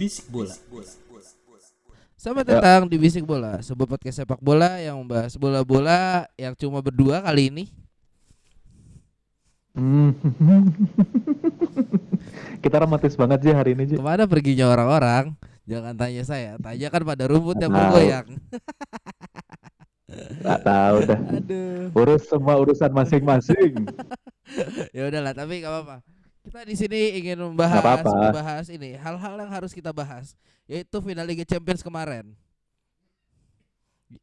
Bisik bola. Selamat datang di Bisik Bola, sebuah podcast sepak bola yang membahas bola-bola yang cuma berdua kali ini. Hmm. Kita romantis banget sih hari ini, Ji. Ke mana perginya orang-orang? Jangan tanya saya, tanyakan pada rumput yang bergoyang. Gak tahu dah. Aduh. Urus semua urusan masing-masing. Ya udahlah, tapi gak apa-apa. Kita di sini ingin membahas, Nggak apa-apa. membahas ini hal-hal yang harus kita bahas, yaitu final Liga Champions kemarin.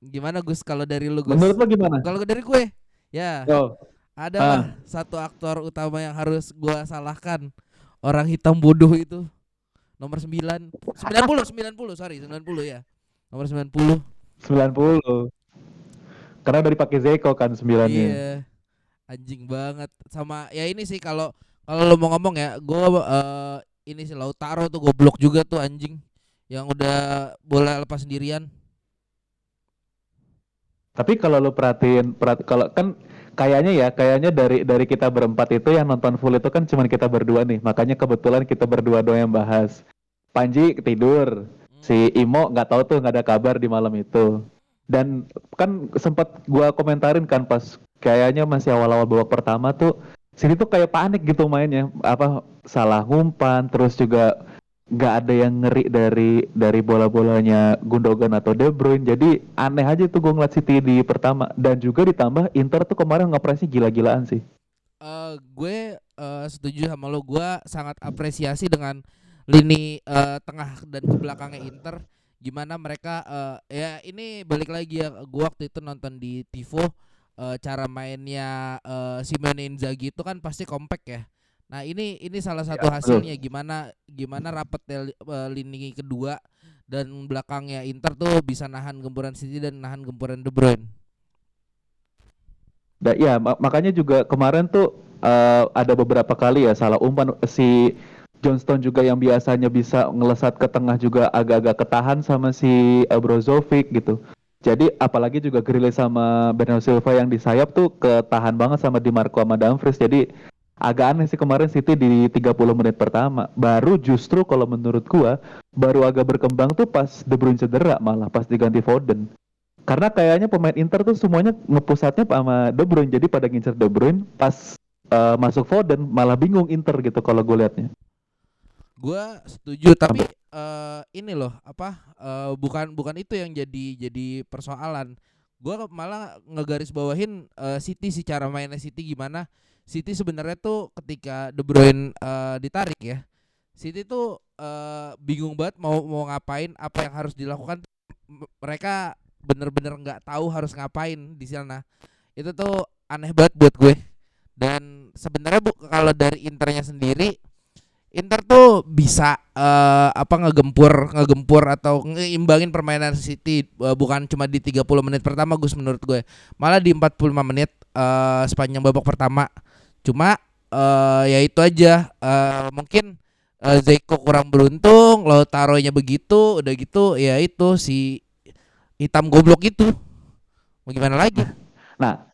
Gimana Gus kalau dari lu Gus? Menurut lo gimana? Kalau dari gue, ya Yo, ada Ah. satu aktor utama yang harus gua salahkan. Orang hitam bodoh itu. Nomor 9 90 90 sorry 90 ya. Nomor 90. 90. Karena dari pakai Zeko kan sembilannya. Iya. Anjing banget sama ya ini sih kalau kalau lo mau ngomong ya, gua eh, ini sih Lautaro tuh goblok juga tuh anjing yang udah bola lepas sendirian. Tapi kalau lo perhatiin, perhati, kalau kan kayaknya ya, kayaknya dari dari kita berempat itu yang nonton full itu kan cuma kita berdua nih. Makanya kebetulan kita berdua doang yang bahas. Panji tidur, si Imo nggak tahu tuh nggak ada kabar di malam itu. Dan kan sempat gua komentarin kan pas kayaknya masih awal-awal babak pertama tuh sini tuh kayak panik gitu mainnya apa salah umpan terus juga nggak ada yang ngeri dari dari bola-bolanya Gundogan atau De Bruyne jadi aneh aja tuh gue ngeliat City di pertama dan juga ditambah Inter tuh kemarin ngepresnya gila-gilaan sih eh gue eh, setuju sama lo. Gua sangat apresiasi dengan lini eh, tengah dan belakangnya Inter. Gimana mereka eh, ya ini balik lagi ya. Gua waktu itu nonton di Tivo eh, cara mainnya eh, Simone Inzaghi itu kan pasti kompak ya. Nah ini ini salah satu betul. hasilnya gimana gimana rapet lini kedua dan belakangnya Inter tuh bisa nahan gempuran City dan nahan gempuran De Bruyne. Da, ya ma- makanya juga kemarin tuh eh, ada beberapa kali ya salah umpan si Johnston juga yang biasanya bisa ngelesat ke tengah juga agak-agak ketahan sama si eh, Brozovic gitu. Jadi apalagi juga Grealish sama Bernardo Silva yang di sayap tuh ketahan banget sama Di Marco sama Dumfries. Jadi agak aneh sih kemarin City di 30 menit pertama. Baru justru kalau menurut gua baru agak berkembang tuh pas De Bruyne cedera malah pas diganti Foden. Karena kayaknya pemain Inter tuh semuanya ngepusatnya sama De Bruyne jadi pada ngincer De Bruyne pas eh, masuk Foden malah bingung Inter gitu kalau gue liatnya. Gua setuju tapi eh, ini loh apa eh, bukan bukan itu yang jadi jadi persoalan. Gua malah ngegaris bawahin eh, City sih cara mainnya City gimana. City sebenarnya tuh ketika De Bruyne eh, ditarik ya. City tuh eh, bingung banget mau mau ngapain, apa yang harus dilakukan. Mereka bener-bener nggak tahu harus ngapain di sana. Itu tuh aneh banget buat gue. Dan sebenarnya bu kalau dari Internya sendiri Inter tuh bisa eh, apa ngegempur ngegempur atau ngeimbangin permainan City eh, bukan cuma di 30 menit pertama Gus menurut gue. Malah di 45 menit eh, sepanjang babak pertama. Cuma eh, ya itu aja eh, mungkin eh, Zeko kurang beruntung, Lautaro-nya begitu, udah gitu ya itu si hitam goblok itu. Mau gimana lagi? Nah,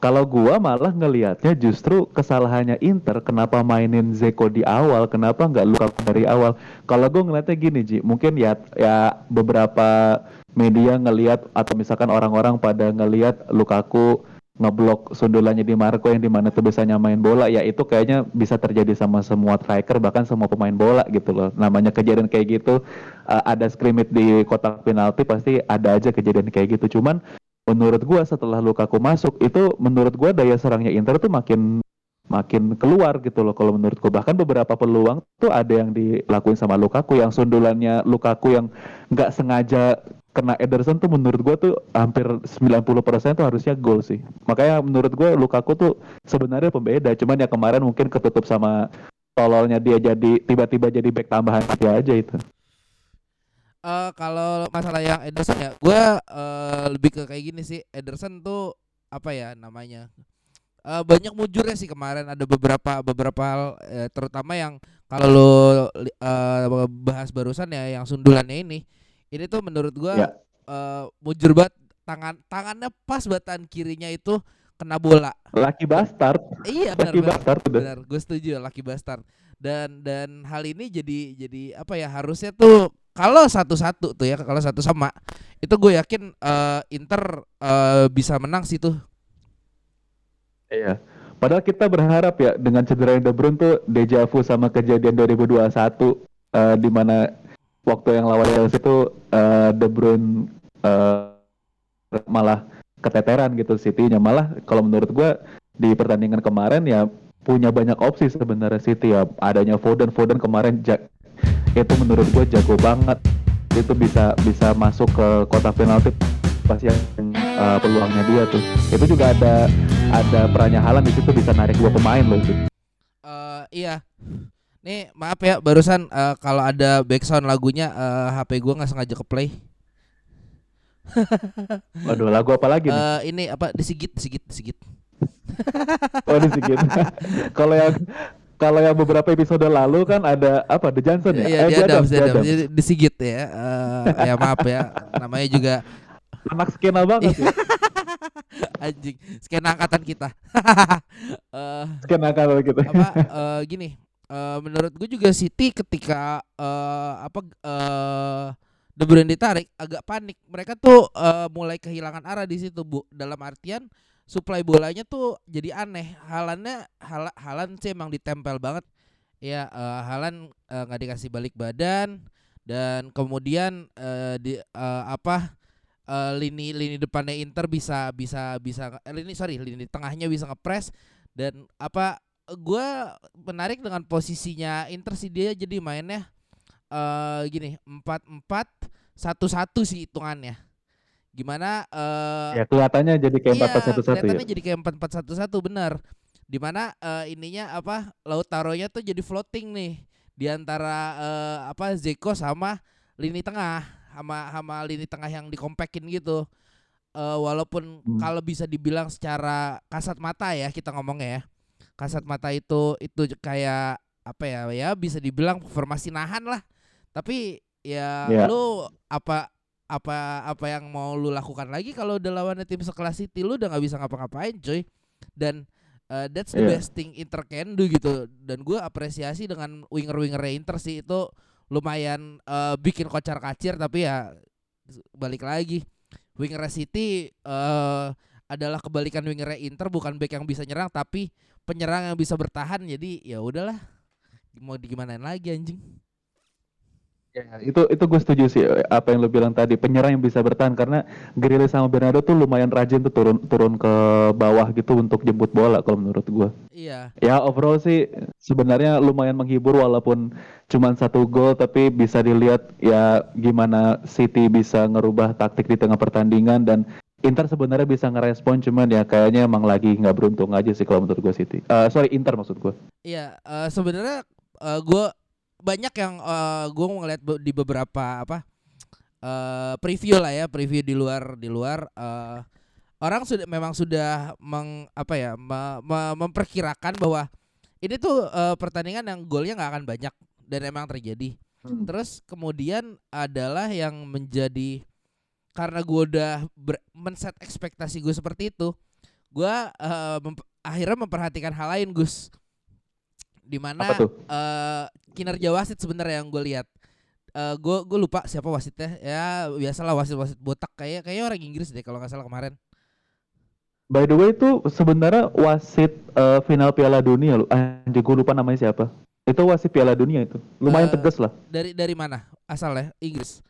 kalau gua malah ngelihatnya justru kesalahannya Inter kenapa mainin Zeko di awal, kenapa nggak Lukaku dari awal. Kalau gua ngelihatnya gini Ji, mungkin ya ya beberapa media ngelihat atau misalkan orang-orang pada ngelihat Lukaku ngeblok sundulannya di Marco yang di mana tuh bisa nyamain bola ya itu kayaknya bisa terjadi sama semua striker bahkan semua pemain bola gitu loh namanya kejadian kayak gitu uh, ada scrimmage di kotak penalti pasti ada aja kejadian kayak gitu cuman menurut gua setelah Lukaku masuk itu menurut gua daya serangnya Inter tuh makin makin keluar gitu loh kalau menurutku. Bahkan beberapa peluang tuh ada yang dilakuin sama Lukaku yang sundulannya Lukaku yang nggak sengaja kena Ederson tuh menurut gua tuh hampir 90% tuh harusnya gol sih. Makanya menurut gua Lukaku tuh sebenarnya pembeda. Cuman ya kemarin mungkin ketutup sama tololnya dia jadi tiba-tiba jadi back tambahan dia aja itu Eh kalau masalah yang Ederson ya, gue eh lebih ke kayak gini sih. Ederson tuh apa ya namanya? Eh banyak mujurnya sih kemarin ada beberapa beberapa hal eh, terutama yang kalau lo li- eh, bahas barusan ya yang sundulannya ini. Ini tuh menurut gua Ya. eh, mujur banget tangan tangannya pas batan kirinya itu kena bola. Lucky bastard Iya benar Lucky benar. bastard Benar, gue setuju Lucky Bastard. Dan dan hal ini jadi jadi apa ya harusnya tuh kalau satu-satu tuh ya kalau satu sama itu gue yakin eh, Inter eh, bisa menang sih tuh. Iya. Padahal kita berharap ya dengan cedera De Bruyne tuh deja vu sama kejadian 2021 eh, di mana waktu yang lawan Chelsea itu eh, De Bruyne eh, malah keteteran gitu City-nya malah kalau menurut gua di pertandingan kemarin ya punya banyak opsi sebenarnya City ya adanya Foden Foden kemarin itu menurut gua jago banget itu bisa bisa masuk ke kotak penalti pasti yang eh, peluangnya dia tuh itu juga ada ada perannya Halan di situ bisa narik dua pemain loh itu Eh iya. Nih maaf ya barusan eh, kalau ada background lagunya eh, HP gue nggak sengaja ke play. waduh lagu apa lagi nih Eh ini apa disigit disigit disigit. oh di sini kalau yang kalau yang beberapa episode lalu kan ada apa The Johnson ya? Iya Eh, dia The ada Adams, The Adams. dia disigit ya. Eh ya maaf ya. Namanya juga anak skena banget ya. Anjing skena angkatan kita. Eh skena kalau gitu apa eh, gini eh, menurut gue juga City ketika eh, apa eh De Bruyne ditarik agak panik. Mereka tuh eh, mulai kehilangan arah di situ bu. Dalam artian supply bolanya tuh jadi aneh. Halannya hal halan sih emang ditempel banget. Ya eh, halan eh, nggak dikasih balik badan dan kemudian eh, di eh, apa eh, lini lini depannya Inter bisa bisa bisa eh, lini sorry lini tengahnya bisa ngepres dan apa gua menarik dengan posisinya Inter sih dia jadi mainnya eh gini empat empat satu satu sih hitungannya gimana eh ya kelihatannya jadi kayak iya, empat satu satu ya kelihatannya jadi kayak empat empat satu satu benar di mana eh, ininya apa laut taronya tuh jadi floating nih di antara eh, apa Zeko sama lini tengah sama sama lini tengah yang dikompakin gitu Eh, walaupun Hmm. kalau bisa dibilang secara kasat mata ya kita ngomongnya ya kasat mata itu itu kayak apa ya ya bisa dibilang formasi nahan lah tapi ya Ya. lu apa apa apa yang mau lu lakukan lagi kalau udah lawannya tim sekelas City lu udah nggak bisa ngapa-ngapain coy. Dan uh, that's the Iya. best thing Inter can do gitu. Dan gue apresiasi dengan winger-winger Inter sih. Itu lumayan uh, bikin kocar kacir tapi ya balik lagi. Winger City eh adalah kebalikan winger Inter bukan back yang bisa nyerang tapi penyerang yang bisa bertahan. Jadi ya udahlah. Mau digimanain lagi anjing Ya, itu itu gue setuju sih apa yang lo bilang tadi penyerang yang bisa bertahan karena Grealish sama Bernardo tuh lumayan rajin tuh turun turun ke bawah gitu untuk jemput bola kalau menurut gue. iya Ya overall sih sebenarnya lumayan menghibur walaupun cuma satu gol tapi bisa dilihat ya gimana City bisa ngerubah taktik di tengah pertandingan dan Inter sebenarnya bisa ngerespon cuman ya kayaknya emang lagi nggak beruntung aja sih kalau menurut gue City. Eh, sorry Inter maksud gue. Iya, eh, sebenarnya eh, gua banyak yang eh, gua ngeliat di beberapa apa eh, preview lah ya, preview di luar di luar eh, orang sudah memang sudah meng apa ya me- me- memperkirakan bahwa ini tuh eh, pertandingan yang golnya nggak akan banyak dan emang terjadi. Hmm. Terus kemudian adalah yang menjadi karena gua udah ber- men-set ekspektasi gue seperti itu, gua eh, memp- akhirnya memperhatikan hal lain Gus. Di mana eh kinerja wasit sebenarnya yang gue lihat. Eh gue gue lupa siapa wasitnya. Ya biasalah wasit-wasit botak kayak kayak orang Inggris deh kalau nggak salah kemarin. By the way itu sebenarnya wasit eh, final Piala Dunia lu. Anjir gue lupa namanya siapa. Itu wasit Piala Dunia itu. Lumayan Eh, tegas lah. Dari dari mana asalnya? Inggris.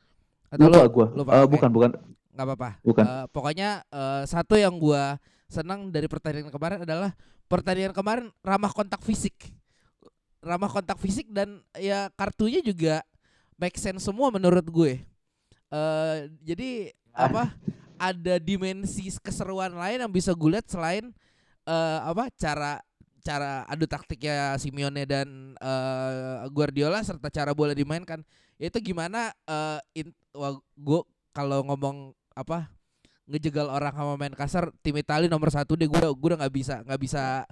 Lupa lu- gue. lupa, oke. bukan bukan nggak apa-apa. bukan. Eh, pokoknya eh, satu yang gua senang dari pertandingan kemarin adalah pertandingan kemarin ramah kontak fisik. Ramah kontak fisik dan ya kartunya juga make sense semua menurut gue. eh jadi apa ada dimensi keseruan lain yang bisa gue lihat selain eh apa cara cara adu taktiknya Simeone dan eh Guardiola serta cara bola dimainkan itu gimana eh in, wah, gue kalau ngomong apa ngejegal orang sama main kasar tim Italia nomor satu deh gue gue udah nggak bisa nggak bisa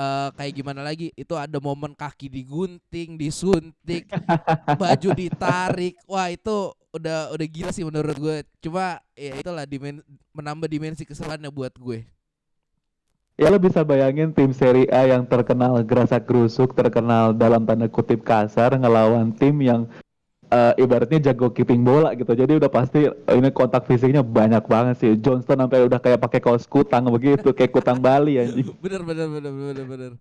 eh kayak gimana lagi itu ada momen kaki digunting disuntik baju ditarik. Wah itu udah udah gila sih menurut gue. Cuma ya itulah dimen, menambah dimensi keseruannya buat gue. Ya lo bisa bayangin tim Serie A yang terkenal gerasak gerusuk, terkenal dalam tanda kutip kasar ngelawan tim yang eh, ibaratnya jago keeping bola gitu. Jadi udah pasti eh, ini kontak fisiknya banyak banget sih. Johnston sampai udah kayak pakai kaos kutang begitu, kayak kutang Bali anjing. bener bener bener bener bener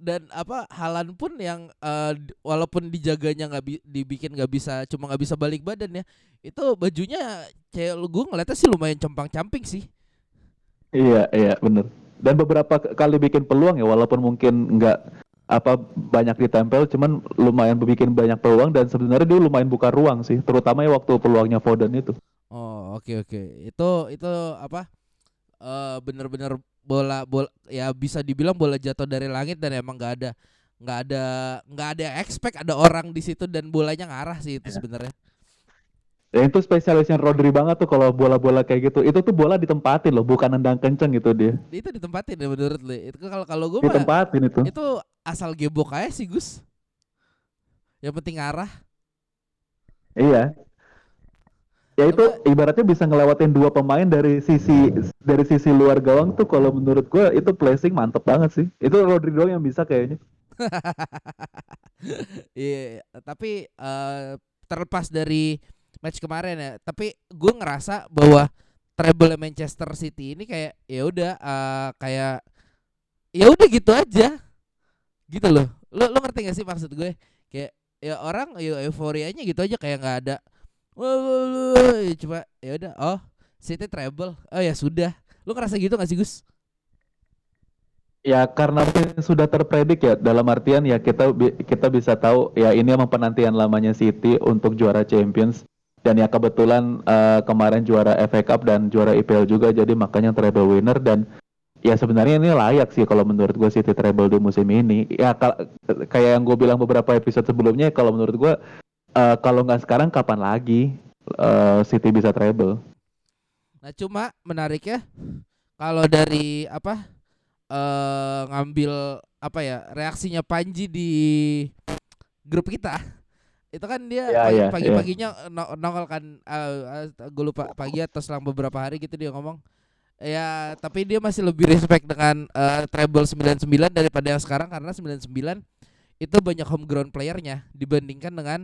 dan apa Halan pun yang eh, di- walaupun dijaganya nggak bi- dibikin nggak bisa cuma nggak bisa balik badan ya itu bajunya kayak lu gue ngeliatnya sih lumayan compang camping sih Iya, iya bener. Dan beberapa kali bikin peluang ya, walaupun mungkin nggak apa banyak ditempel, cuman lumayan bikin banyak peluang dan sebenarnya dia lumayan buka ruang sih, terutama ya waktu peluangnya Foden itu. oh oke oke itu itu apa eh bener-bener bola bola ya bisa dibilang bola jatuh dari langit dan emang nggak ada nggak ada nggak ada expect ada orang di situ dan bolanya ngarah sih itu sebenarnya Dan itu spesialisnya Rodri banget tuh kalau bola-bola kayak gitu. Itu tuh bola ditempatin loh, bukan nendang kenceng gitu dia. itu ditempatin ya menurut lu itu kalau kalau gue mah Ditempatin itu. itu asal gebok aja sih Gus yang penting ngarah Iya. Ya itu ibaratnya bisa ngelewatin dua pemain dari sisi dari sisi luar gawang tuh kalau menurut gua itu placing mantep banget sih. Itu Rodri doang yang bisa kayaknya. Iya, tapi eh, terlepas dari match kemarin ya, tapi gue ngerasa bahwa treble Manchester City ini kayak ya udah eh, kayak ya udah gitu aja, gitu loh. Lo lo ngerti gak sih maksud gue? Kayak ya orang ya euforianya gitu aja kayak nggak ada. Wah, ya ya udah. Oh, City treble. Oh ya sudah. Lo ngerasa gitu gak sih Gus? Ya karena sudah terpredik ya dalam artian ya kita kita bisa tahu ya ini emang penantian lamanya City untuk juara Champions dan ya kebetulan eh, kemarin juara FA Cup dan juara IPL juga jadi makanya treble winner dan ya sebenarnya ini layak sih kalau menurut gue City treble di musim ini. Ya kayak yang gue bilang beberapa episode sebelumnya kalau menurut gue eh, kalau nggak sekarang kapan lagi eh, City bisa treble? Nah cuma menariknya kalau dari apa eh ngambil apa ya reaksinya Panji di grup kita itu kan dia Ya, pagi, ya, pagi-paginya no- nongol kan gue lupa pagi atau selang beberapa hari gitu dia ngomong ya tapi dia masih lebih respect dengan eh, treble 99 daripada yang sekarang karena 99 itu banyak homegrown playernya dibandingkan dengan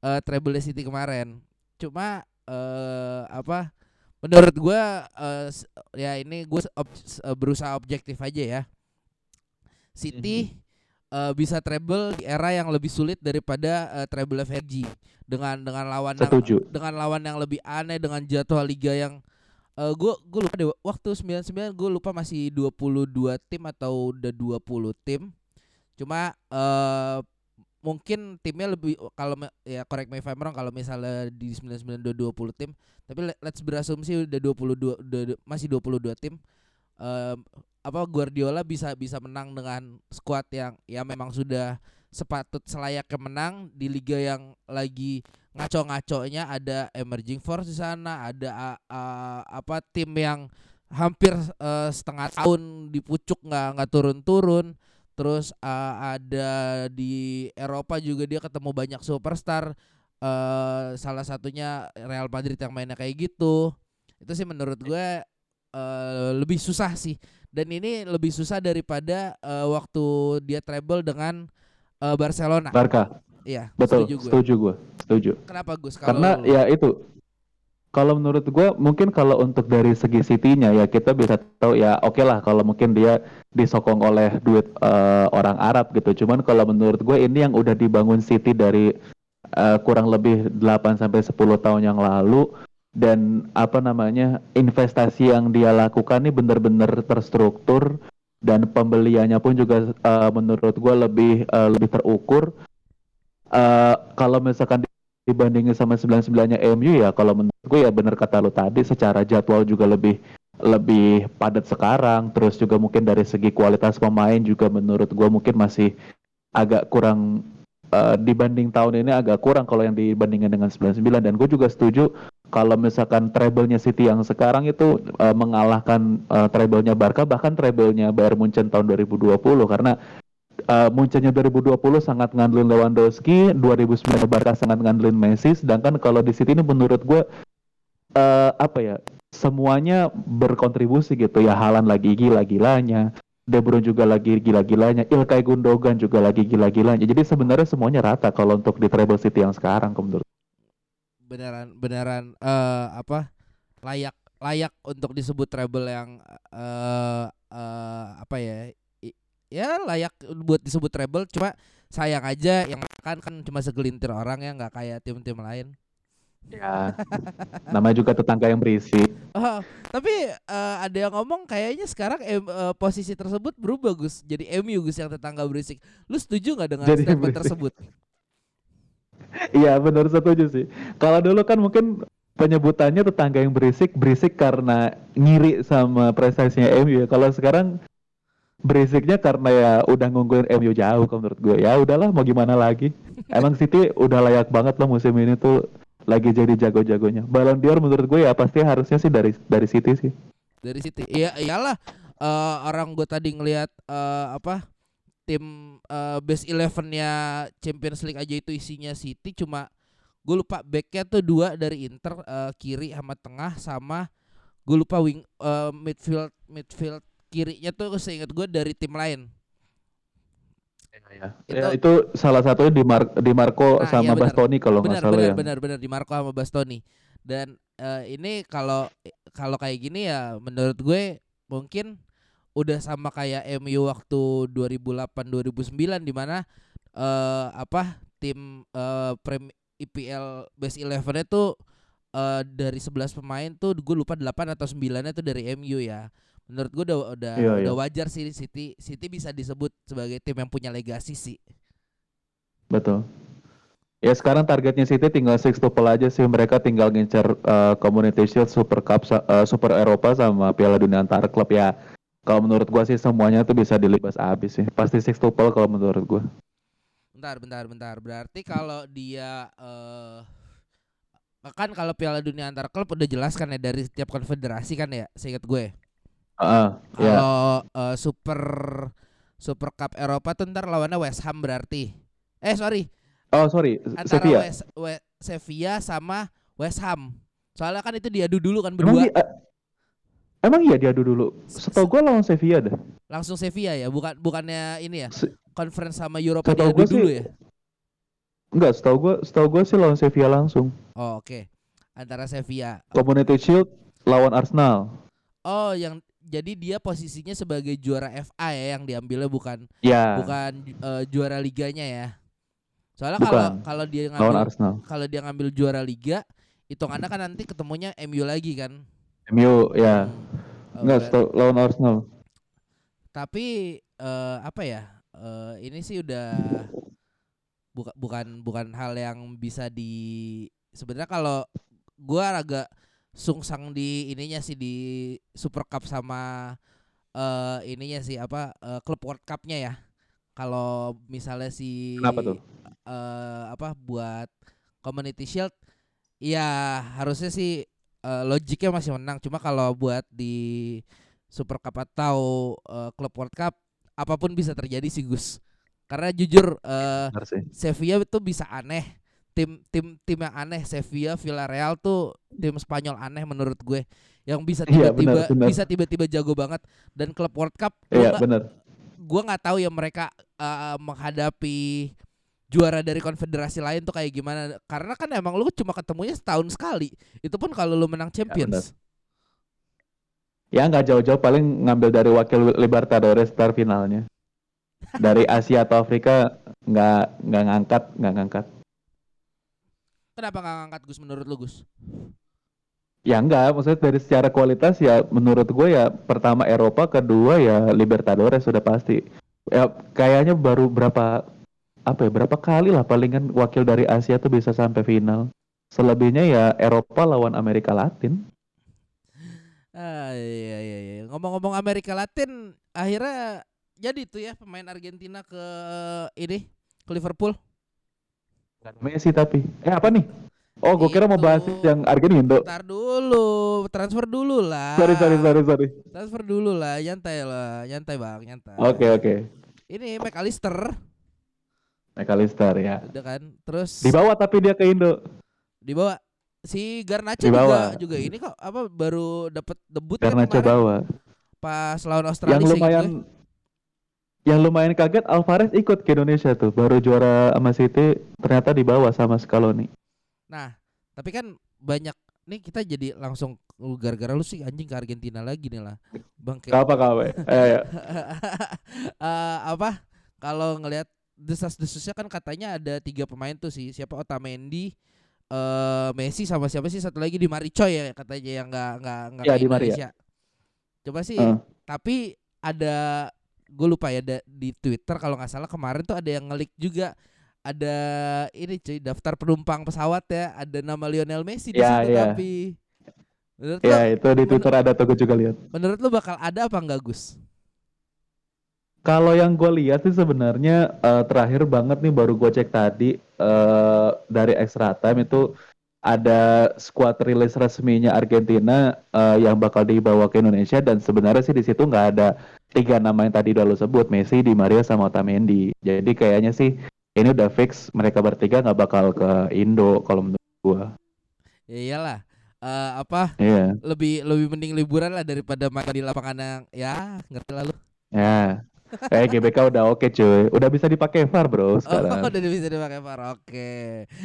eh, treble City kemarin. Cuma eh apa menurut gua s- ya ini gue berusaha objektif aja ya. City eh, bisa treble di era yang lebih sulit daripada eh, treble FRG dengan dengan lawan yang dengan lawan yang lebih aneh dengan jadwal liga yang eh gue gue lupa deh waktu 99 gue lupa masih 22 tim atau udah 20 tim. Cuma eh mungkin timnya lebih kalau ya correct me if I'm wrong kalau misalnya di 99 udah 20 tim tapi le- let's berasumsi udah 22 udah, masih 22 tim eh apa Guardiola bisa bisa menang dengan skuad yang ya memang sudah sepatut selayaknya menang. Di liga yang lagi ngaco-ngaconya ada emerging force di sana ada a- a- apa tim yang hampir eh, setengah tahun di pucuk nggak nggak turun-turun. Terus eh, ada di Eropa juga dia ketemu banyak superstar. Eh salah satunya Real Madrid yang mainnya kayak gitu. Itu sih menurut gue eh, lebih susah sih. Dan ini lebih susah daripada eh, waktu dia treble dengan eh, Barcelona. Barca. Iya betul. setuju gue setuju gue setuju. Kenapa Gus Karena Kalau- ya itu. Kalau menurut gua mungkin kalau untuk dari segi City-nya ya kita bisa tahu ya oke lah kalau mungkin dia disokong oleh duit eh, orang Arab gitu. Cuman kalau menurut gue ini yang udah dibangun City dari eh, kurang lebih 8 sampai 10 tahun yang lalu dan apa namanya investasi yang dia lakukan ini benar-benar terstruktur dan pembeliannya pun juga eh, menurut gue lebih eh, lebih terukur. Eh, kalau misalkan dibandingin sama 99-nya MU ya kalau menurut gue ya bener kata lu tadi secara jadwal juga lebih lebih padat sekarang terus juga mungkin dari segi kualitas pemain juga menurut gue mungkin masih agak kurang eh, dibanding tahun ini agak kurang kalau yang dibandingkan dengan 99 dan gue juga setuju kalau misalkan treble-nya City yang sekarang itu eh, mengalahkan eh, treble-nya Barca bahkan treble-nya Bayern Munchen tahun 2020 karena uh, Munchen-nya 2020 sangat ngandelin Lewandowski, 2009 Barca sangat ngandelin Messi, sedangkan kalau di City ini menurut gue eh apa ya semuanya berkontribusi gitu ya. Halan lagi gila-gilanya De Bruyne juga lagi gila-gilanya Ilkay Gundogan juga lagi gila-gilanya. Jadi sebenarnya semuanya rata kalau untuk di treble City yang sekarang menurut beneran beneran eh apa layak layak untuk disebut treble yang eh eh, apa ya i- ya layak buat disebut treble cuma sayang aja yang kan kan cuma segelintir orang ya nggak kayak tim-tim lain. Ya. Namanya juga tetangga yang berisi. Oh, tapi eh, ada yang ngomong kayaknya sekarang em- eh, posisi tersebut berubah Gus. Jadi MU Gus yang tetangga berisik. Lu setuju nggak dengan Jadi statement berisik. tersebut Iya benar setuju sih. Kalau dulu kan mungkin penyebutannya tetangga yang berisik berisik karena ngiri sama prestasinya MU. Kalau sekarang berisiknya karena ya udah ngunggulin MU jauh kalau menurut gue. Ya udahlah mau gimana lagi. Emang City udah layak banget loh musim ini tuh lagi jadi jago-jagonya. Ballon d'Or menurut gue ya pasti harusnya sih dari dari City sih. dari City iya iyalah eh, orang gue tadi ngelihat eh, apa tim eh, base elevennya Champions League aja itu isinya City cuma gue lupa backnya tuh dua dari Inter eh, kiri sama tengah sama gue lupa wing eh, midfield midfield kirinya tuh seingat gue dari tim lain Itu- Ya, itu salah satunya di Mar di Marco Nah, sama iya benar. Bastoni kalau nggak salah benar ya. benar benar di Marco sama Bastoni dan eh, ini kalau kalau kayak gini ya menurut gue mungkin udah sama kayak MU waktu 2008 2009 di mana eh apa tim eh prem IPL base 11 nya tuh eh dari 11 pemain tuh gue lupa 8 atau 9 nya tuh dari MU ya. Menurut gue udah udah Iya, udah iya. wajar sih City City bisa disebut sebagai tim yang punya legasi sih. Betul. Ya sekarang targetnya City tinggal sextuple aja sih mereka tinggal ngincer eh, Community Shield, Super Cup, eh, Super Eropa sama Piala Dunia antar klub ya. Kalau menurut gua sih semuanya tuh bisa dilibas abis sih. Pasti sextuple kalau menurut gua. Bentar, bentar, bentar. Berarti kalau dia eh kan kalau Piala Dunia antar klub udah jelas kan ya dari setiap konfederasi kan ya, seingat gue. Heeh, ya. Kalau eh, Super Super Cup Eropa tuh ntar lawannya West Ham berarti. Eh sorry, Oh sorry, antara Sevilla. West, We- Sevilla sama West Ham. Soalnya kan itu diadu dulu kan Emang, berdua. di- eh, emang iya diadu dulu. Setahu gua lawan Sevilla dah. Langsung Sevilla ya, bukan bukannya ini ya. Conference sama Eropa Setahu diadu gua sih- dulu ya. Enggak, setahu gua setahu gua sih lawan Sevilla langsung. Oh, oke. Antara Sevilla. Community Shield lawan Arsenal. Oh, yang jadi dia posisinya sebagai juara FA ya yang diambilnya bukan Ya, bukan eh, juara liganya ya. Soalnya kalau kalau dia ngambil kalau dia ngambil juara liga, hitungannya kan nanti ketemunya MU lagi kan. MU ya. Hmm. Enggak, setahu lawan Arsenal. tapi eh, apa ya? eh, ini sih udah buka, bukan bukan hal yang bisa di sebenarnya kalau gua agak sungsang di ininya sih di Super Cup sama eh ininya sih apa eh, klub World Cup-nya ya. Kalau misalnya si Kenapa tuh? eh apa buat Community Shield ya harusnya sih eh, logiknya masih menang cuma kalau buat di Super Cup atau eh, klub World Cup apa pun bisa terjadi sih Gus. Karena jujur sih. Sevilla itu bisa aneh. Tim tim tim yang aneh Sevilla, Villarreal tuh tim Spanyol aneh menurut gue yang bisa Iya, tiba-tiba benar. bisa tiba-tiba jago banget dan klub World Cup Iya, gua nggak tahu ya mereka eh, menghadapi juara dari konfederasi lain tuh kayak gimana karena kan emang lu cuma ketemunya setahun sekali itu pun kalau lu menang Champions Ya nggak jauh-jauh paling ngambil dari wakil Libertadores star finalnya. Dari Asia atau Afrika nggak nggak ngangkat nggak ngangkat. kenapa nggak ngangkat Gus menurut lu Gus Ya enggak, maksudnya dari secara kualitas ya menurut gue ya pertama Eropa, kedua ya Libertadores sudah pasti. Ya kayaknya baru berapa apa ya berapa kali lah palingan wakil dari Asia tuh bisa sampai final. Selebihnya ya Eropa lawan Amerika Latin. Ah, iya iya iya. Ngomong-ngomong Amerika Latin, akhirnya jadi tuh ya pemain Argentina ke ini ke Liverpool. Messi tapi. Eh apa nih? Oh, gue kira mau bahas yang Argentindo. Ntar dulu, transfer dulu lah. Sorry, sorry, sorry, sorry. Transfer dulu lah, nyantai lah, nyantai bang, nyantai. Oke, oke. Ini McAllister, McAllister ya. udah kan. Terus Dibawa tapi dia ke Indo. dibawa si Garnacho Dibawa. juga juga ini kok apa baru dapat debut ya Karena kemarin bawa. pas lawan Australia Yang lumayan gue. yang lumayan kaget Alvarez ikut ke Indonesia tuh. Baru juara sama City ternyata dibawa sama Scaloni. Nah, tapi kan banyak nih kita jadi langsung "Lu gara-gara lu sih anjing ke Argentina lagi nih lah. Bang kayak Apa kawe? Eh, ya. Eh, apa kalau ngelihat desas-desusnya kan katanya ada tiga pemain tuh sih siapa Otamendi eh Messi sama siapa sih satu lagi di Maricoy ya katanya yang nggak nggak nggak ke Di Maria. Indonesia. Coba sih Heeh. tapi ada gue lupa ya da- di Twitter kalau nggak salah kemarin tuh ada yang ngelik juga ada ini cuy daftar penumpang pesawat ya ada nama Lionel Messi di Ya, situ ya. tapi menurut lo Ya itu di Twitter ada tuh gue juga lihat. menurut lo bakal ada apa enggak Gus? Kalau yang gue lihat sih sebenarnya eh, terakhir banget nih baru gue cek tadi eh, dari extra time itu ada squad rilis resminya Argentina eh, yang bakal dibawa ke Indonesia dan sebenarnya sih di situ nggak ada tiga nama yang tadi udah lo sebut Messi, Di Maria sama Otamendi. Jadi kayaknya sih ini udah fix mereka bertiga nggak bakal ke Indo kalau menurut gue. Ya iyalah. Eh, apa Iya, lebih lebih mending liburan lah daripada main di lapangan yang ya ngerti lah lu. ya. Kayak GBK udah oke cuy, udah bisa dipakai VAR bro Oh, sekarang. udah bisa dipakai VAR. Oke.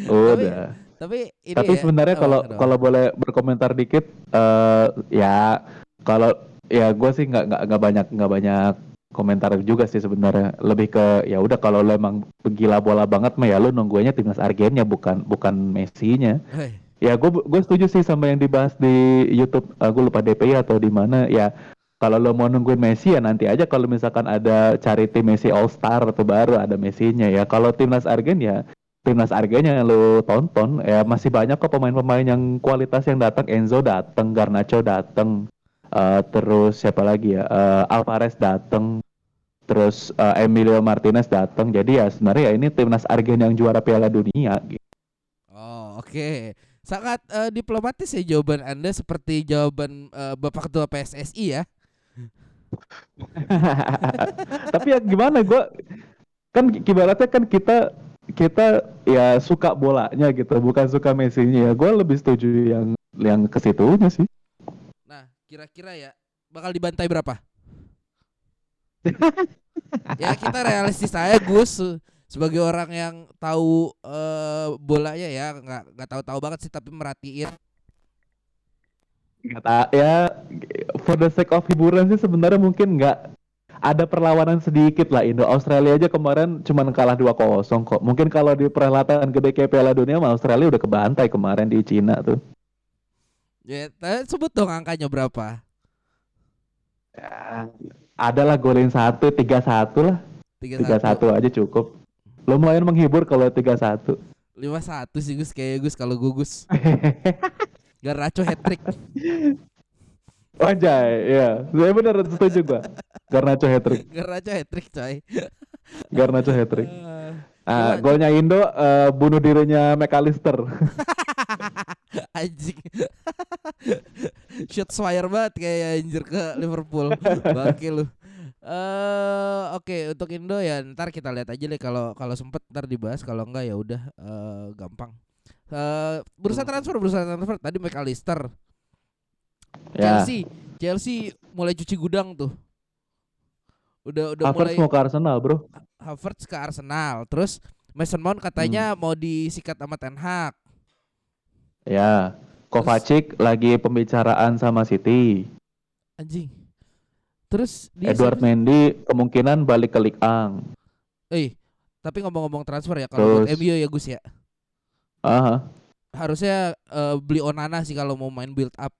Udah. Tapi ini Tapi ya, sebenarnya apa, kalau kenapa? kalau boleh berkomentar dikit, eh ya kalau ya gue sih nggak nggak nggak banyak nggak banyak komentar juga sih sebenarnya. Lebih ke ya udah kalau lo emang gila bola banget mah ya lo nungguannya timnas Argennya bukan bukan Messi-nya. Hei, Ya gue gue setuju sih sama yang dibahas di YouTube. gue lupa DPI atau di mana ya. Kalau lo mau nungguin Messi ya nanti aja kalau misalkan ada cari tim Messi All Star atau baru ada Messi-nya ya. Kalau timnas Argen ya timnas Argennya yang lo tonton ya masih banyak kok pemain-pemain yang kualitas yang datang Enzo datang Garnacho datang eh, terus siapa lagi ya Eh, Alvarez datang terus eh, Emilio Martinez datang jadi ya sebenarnya ya ini timnas Argen yang juara Piala Dunia gitu. Oh, oke. Sangat eh, diplomatis ya jawaban Anda seperti jawaban eh, Bapak Ketua PSSI ya. Tapi ya gimana gue kan ibaratnya kan kita kita ya suka bolanya gitu bukan suka Messi-nya ya. Gue lebih setuju yang yang ke situnya sih. Nah, kira-kira ya bakal dibantai berapa? ya kita realistis aja Gus. Sebagai orang yang tahu eh, bolanya ya nggak nggak tahu-tahu banget sih tapi merhatiin. Nggak ya for the sake of hiburan sih sebenarnya mungkin nggak ada perlawanan sedikit lah Indo. Australia aja kemarin cuman kalah 2-0 kok. Mungkin kalau di perhelatan gede kayak Piala Dunia mah Australia udah kebantai kemarin di Cina tuh. Ya t- sebut dong angkanya berapa? Ya, adalah golin satu tiga satu lah. tiga satu. aja cukup. Lumayan menghibur kalau tiga satu. lima satu sih Gus. Kayak Gus kalau gugus. Garnacho hat trick Anjay, ya. Saya bener setuju gua. Garnacho hat-trick. Garnacho hat trick coy Garnacho hat-trick. Eh, Ah, golnya Indo eh, bunuh dirinya McAllister. anjing shot fire banget kayak anjir ke Liverpool bangke lu eh oke untuk Indo ya ntar kita lihat aja deh kalau kalau sempet ntar dibahas kalau enggak ya udah eh, gampang eh bursa transfer bursa transfer tadi McAllister ya. Chelsea Chelsea mulai cuci gudang tuh udah udah Havertz mulai mau ke Arsenal, Bro. Havertz ke Arsenal terus Mason Mount katanya mau disikat sama Ten Hag Ya. Kovacic lagi pembicaraan sama City. anjing terus dia Edward siapa? Mendy kemungkinan balik ke Ligue 1. Eh, tapi ngomong-ngomong transfer ya kalau buat Terus- MU ya Gus ya. Aha. harusnya eh, beli Onana sih kalau mau main build up.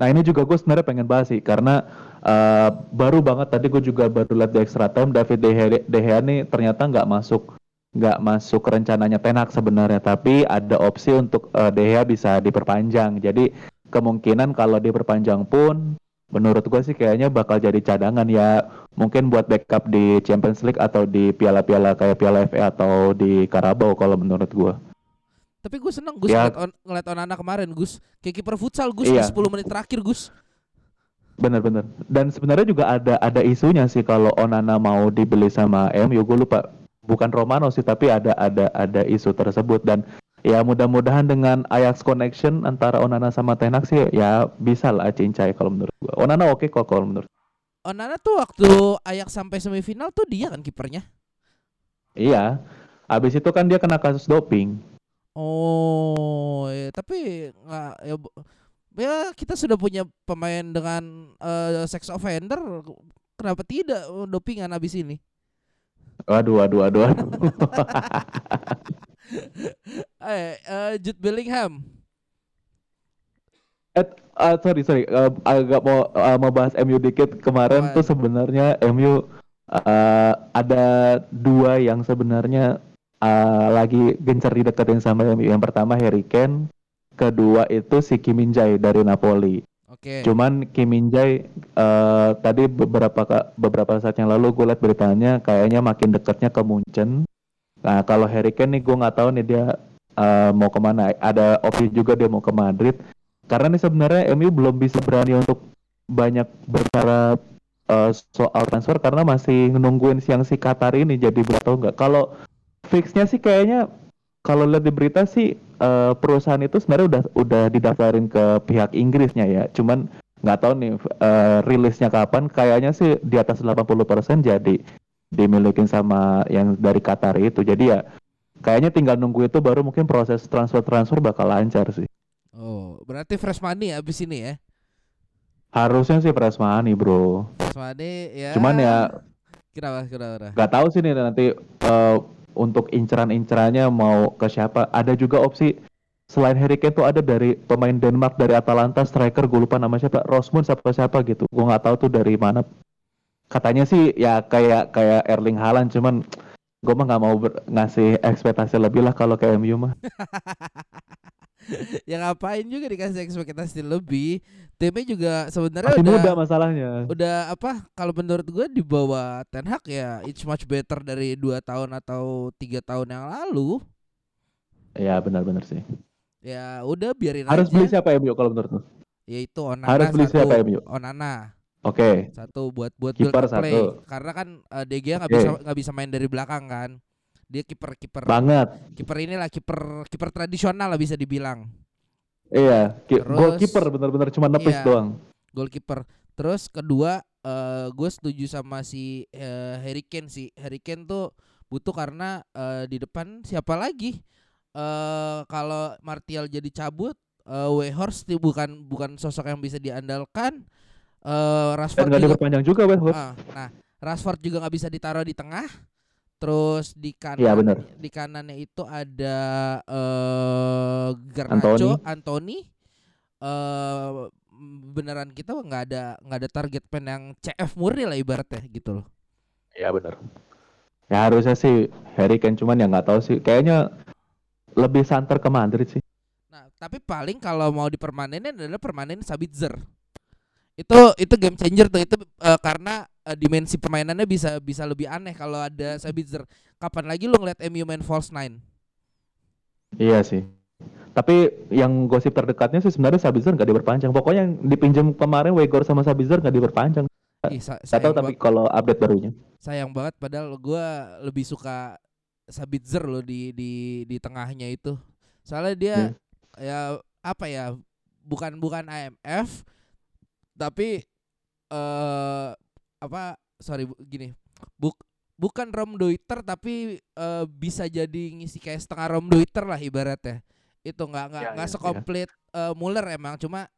Nah ini juga gue sebenarnya pengen bahas sih karena eh, baru banget tadi gue juga baru lihat di extra time David De Gea, nih ternyata nggak masuk nggak masuk rencananya Tenak sebenarnya tapi ada opsi untuk eh, De Gea bisa diperpanjang. Jadi kemungkinan kalau diperpanjang pun menurut gue sih kayaknya bakal jadi cadangan ya. Mungkin buat backup di Champions League atau di piala-piala kayak Piala FA atau di Carabao kalau menurut gue Tapi gue seneng Gus Ya. ngeliat, on, ngeliat Onana kemarin Gus. Kayak kiper futsal Gus Iya. di 10 menit terakhir Gus. Bener-bener. Dan sebenarnya juga ada ada isunya sih kalau Onana mau dibeli sama MU. Gue lupa bukan Romano sih tapi ada ada ada isu tersebut dan ya mudah-mudahan dengan Ajax connection antara Onana sama Ten Hag sih ya bisa lah cincai kalau menurut gue. Onana oke kok kalau menurut. Onana tuh waktu Ajax sampai semifinal tuh dia kan kipernya. Iya. Habis itu kan dia kena kasus doping. Oh, ya, tapi nggak ya, ya kita sudah punya pemain dengan eh, sex offender. Kenapa tidak oh, dopingan habis ini? Waduh waduh waduh. waduh. Eh, eh, Jude Bellingham. Eh, ah, sorry sorry Eh, agak mau eh, mau bahas MU dikit kemarin Apaan? tuh sebenarnya MU eh, ada dua yang sebenarnya eh, lagi gencar dideketin sama MU yang pertama Harry Kane. Kedua itu si Kim Min Jae dari Napoli. Oke. cuman Kim Min Jae eh, tadi beberapa beberapa saat yang lalu gue liat beritanya kayaknya makin dekatnya ke Munchen. Nah kalau Harry Kane nih gue nggak tahu nih dia eh, mau ke mana. Ada opsi juga dia mau ke Madrid. Karena nih sebenarnya MU belum bisa berani untuk banyak berbicara eh, soal transfer karena masih nungguin siang si Qatar ini. Jadi belum tahu nggak? Kalau fixnya sih kayaknya kalau lihat di berita sih eh, perusahaan itu sebenarnya udah udah didaftarin ke pihak Inggrisnya ya cuman nggak tahu nih eh, rilisnya kapan kayaknya sih di atas 80% jadi dimilikin sama yang dari Qatar itu jadi ya kayaknya tinggal nunggu itu baru mungkin proses transfer transfer bakal lancar sih Oh, berarti fresh money abis ini ya? harusnya sih fresh money bro Fresh money ya. cuman ya? Kenapa? nggak tahu sih nih nanti eh, untuk inceran-incerannya mau ke siapa. Ada juga opsi selain Harry Kane tuh ada dari pemain Denmark dari Atalanta striker gue lupa nama siapa Rosmund siapa siapa gitu. Gue nggak tahu tuh dari mana. Katanya sih ya kayak kayak Erling Haaland cuman gue mah nggak mau ngasih ekspektasi lebih lah kalau ke MU mah. ya ngapain juga dikasih ekspektasi lebih? Timnya juga sebenarnya udah muda masalahnya. udah apa? Kalau menurut gue di bawah Ten Hag ya it's much better dari dua tahun atau tiga tahun yang lalu. Ya benar-benar sih. Ya udah biarin Harus aja. beli siapa MU kalau menurut lu? Yaitu Onana Harus beli satu. siapa MU? Onana Oke. satu buat buat build play. satu. Karena kan uh, De Gea nggak Oke. bisa nggak bisa main dari belakang kan. Dia kiper kiper Banget. kiper inilah kiper kiper tradisional lah bisa dibilang. Iya. Ki- Goalkeeper benar-benar cuma nepis Iya. doang. goalkeeper. Terus kedua eh gue setuju sama si eh, Harry Kane sih. Harry Kane tuh butuh karena eh, di depan siapa lagi? Eh kalau Martial jadi cabut, eh Weghorst tuh bukan bukan sosok yang bisa diandalkan. Eh Dan Rashford juga, diperpanjang juga, Wes. Ah, nah Rashford juga nggak bisa ditaruh di tengah. Terus di kanan Iya, bener. di kanannya itu ada eh Garnacho, Anthony. Eh beneran kita nggak ada nggak ada target pen yang CF murni lah ibaratnya gitu loh. Ya benar. Ya harusnya sih Harry Kane cuman ya nggak tahu sih. Kayaknya lebih santer ke Madrid sih. Nah, tapi paling kalau mau dipermanenin adalah permanenin Sabitzer. Itu itu game changer tuh itu eh, karena eh, dimensi permainannya bisa bisa lebih aneh kalau ada Sabitzer. Kapan lagi lu ngeliat MU main false nine? Iya sih. Tapi yang gosip terdekatnya sih sebenarnya Sabitzer nggak diperpanjang. Pokoknya yang dipinjam kemarin Weghorst sama Sabitzer nggak diperpanjang. Ih, sa- tahu tapi kalau update barunya. sayang banget padahal gua lebih suka Sabitzer loh di di di tengahnya itu. Soalnya dia ya apa ya? Bukan bukan AMF tapi eh apa sorry bu- gini. Buk bukan Rom Deuter tapi eh, bisa jadi ngisi kayak setengah Rom Deuter lah ibaratnya. Itu nggak nggak Ya, nggak ya, ya. sekomplit eh, Muller emang cuma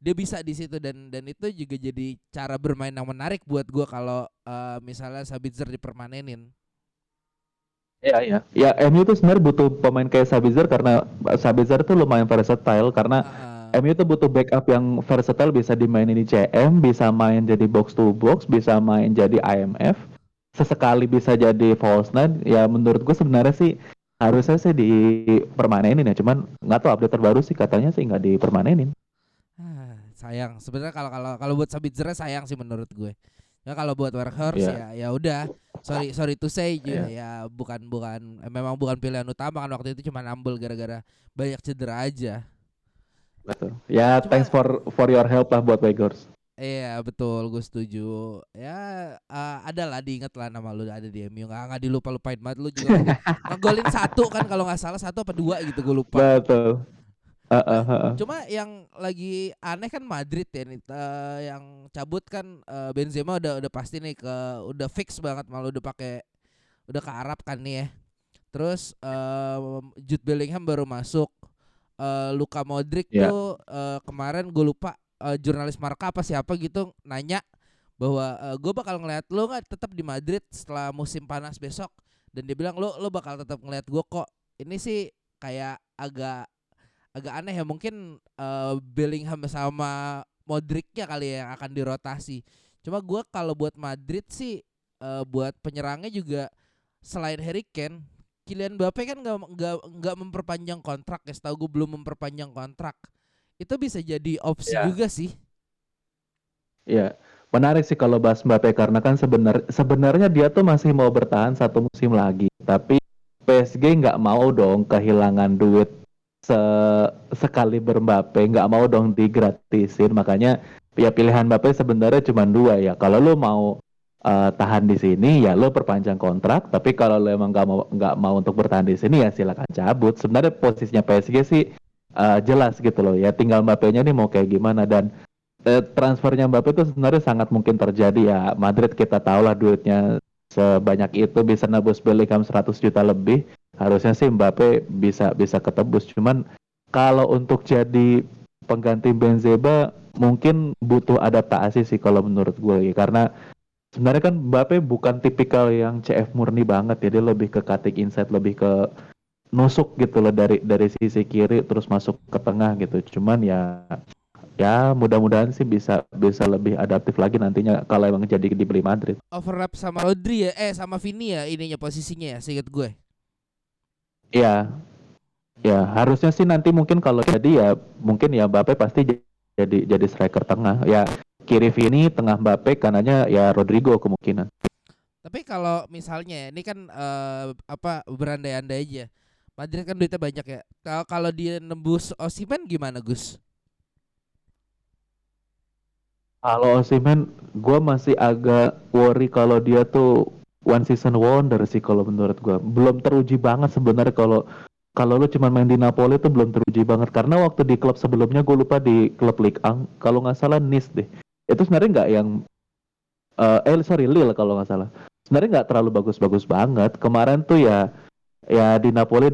dia bisa di situ dan dan itu juga jadi cara bermain yang menarik buat gua kalau eh, misalnya Sabitzer dipermanenin. Ya, ya. Ya, MU tuh sebenarnya butuh pemain kayak Sabitzer karena Sabitzer tuh lumayan versatile karena Ah, MU tuh butuh backup yang versatile bisa dimainin di CM, bisa main jadi box to box, bisa main jadi IMF, sesekali bisa jadi false nine. Ya menurut gue sebenarnya sih harusnya sih dipermanenin ya, cuman nggak tahu update terbaru sih katanya sih nggak dipermanenin. ah, sayang. Sebenarnya kalau kalau kalau buat Sabitzer sayang sih menurut gue. Ya kalau buat Workhorse Iya. ya ya udah. Sorry sorry to say Iya. ya, ya bukan bukan memang bukan pilihan utama kan waktu itu cuma nambel gara-gara banyak cedera aja. Betul. Ya, Cuma- thanks for for your help lah buat Wegors. Iya betul, gue setuju. Ya eh, ada lah diinget lah nama lu ada di MU nggak nggak dilupa lupain banget lu juga ngegol- ngegolin satu kan kalau nggak salah satu apa dua gitu gue lupa. Betul. Uh, uh, uh, uh. Cuma yang lagi aneh kan Madrid ya nih eh, yang cabut kan eh, Benzema udah udah pasti nih ke udah fix banget malu udah pakai udah ke Arab kan nih ya. Terus eh, Jude Bellingham baru masuk. Eh, Luka Modric Ya. tuh eh, kemarin gue lupa eh, jurnalis Marka apa siapa gitu nanya bahwa gue bakal ngeliat lo nggak tetap di Madrid setelah musim panas besok? Dan dia bilang lo lo bakal tetap ngeliat gue kok. Ini sih kayak agak agak aneh ya mungkin eh, Bellingham sama Modricnya kali ya yang akan dirotasi. Cuma gue kalau buat Madrid sih eh, buat penyerangnya juga selain Harry Kane Kylian Mbappe kan nggak nggak nggak memperpanjang kontrak ya setahu gue belum memperpanjang kontrak itu bisa jadi opsi Ya. juga sih Iya, menarik sih kalau bahas Mbappe karena kan sebenar sebenarnya dia tuh masih mau bertahan satu musim lagi, tapi PSG nggak mau dong kehilangan duit se sekali Mbappe, nggak mau dong digratisin, makanya ya pilihan Mbappe sebenarnya cuma dua ya. Kalau lu mau eh, tahan di sini ya lu perpanjang kontrak, tapi kalau lu emang nggak mau nggak mau untuk bertahan di sini ya silakan cabut. Sebenarnya posisinya PSG sih eh, jelas gitu loh ya, tinggal Mbappe-nya nih mau kayak gimana dan eh, transfernya Mbappe itu sebenarnya sangat mungkin terjadi ya. Madrid kita tahu lah duitnya sebanyak itu bisa nebus Bellingham 100 juta lebih. Harusnya sih Mbappe bisa bisa ketebus. Cuman kalau untuk jadi pengganti Benzema mungkin butuh adaptasi sih kalau menurut gue ya. karena sebenarnya kan Mbappe bukan tipikal yang CF murni banget ya. Dia lebih ke cutting inside, lebih ke nusuk gitu loh dari dari sisi kiri terus masuk ke tengah gitu. Cuman ya ya mudah-mudahan sih bisa bisa lebih adaptif lagi nantinya kalau emang jadi dibeli Madrid. overlap sama Rodri ya eh sama Vini ya ininya posisinya ya seingat gue Iya. Ya, harusnya sih nanti mungkin kalau jadi ya mungkin ya Mbappe pasti jadi jadi striker tengah. Ya kiri Vini, tengah Mbappe, kanannya ya Rodrigo kemungkinan. Tapi kalau misalnya ya, ini kan eh, apa berandai-andai aja. Madrid kan duitnya banyak ya. Kalau kalau dia nembus Osimen gimana Gus? Kalau Osimhen, gue masih agak worry kalau dia tuh one season wonder sih kalau menurut gue. Belum teruji banget sebenarnya kalau kalau lu cuma main di Napoli tuh belum teruji banget karena waktu di klub sebelumnya gue lupa di klub Ligue 1 kalau nggak salah Nice deh. Itu sebenarnya nggak yang eh eh sorry Lille kalau nggak salah. Sebenarnya nggak terlalu bagus-bagus banget. Kemarin tuh ya ya di Napoli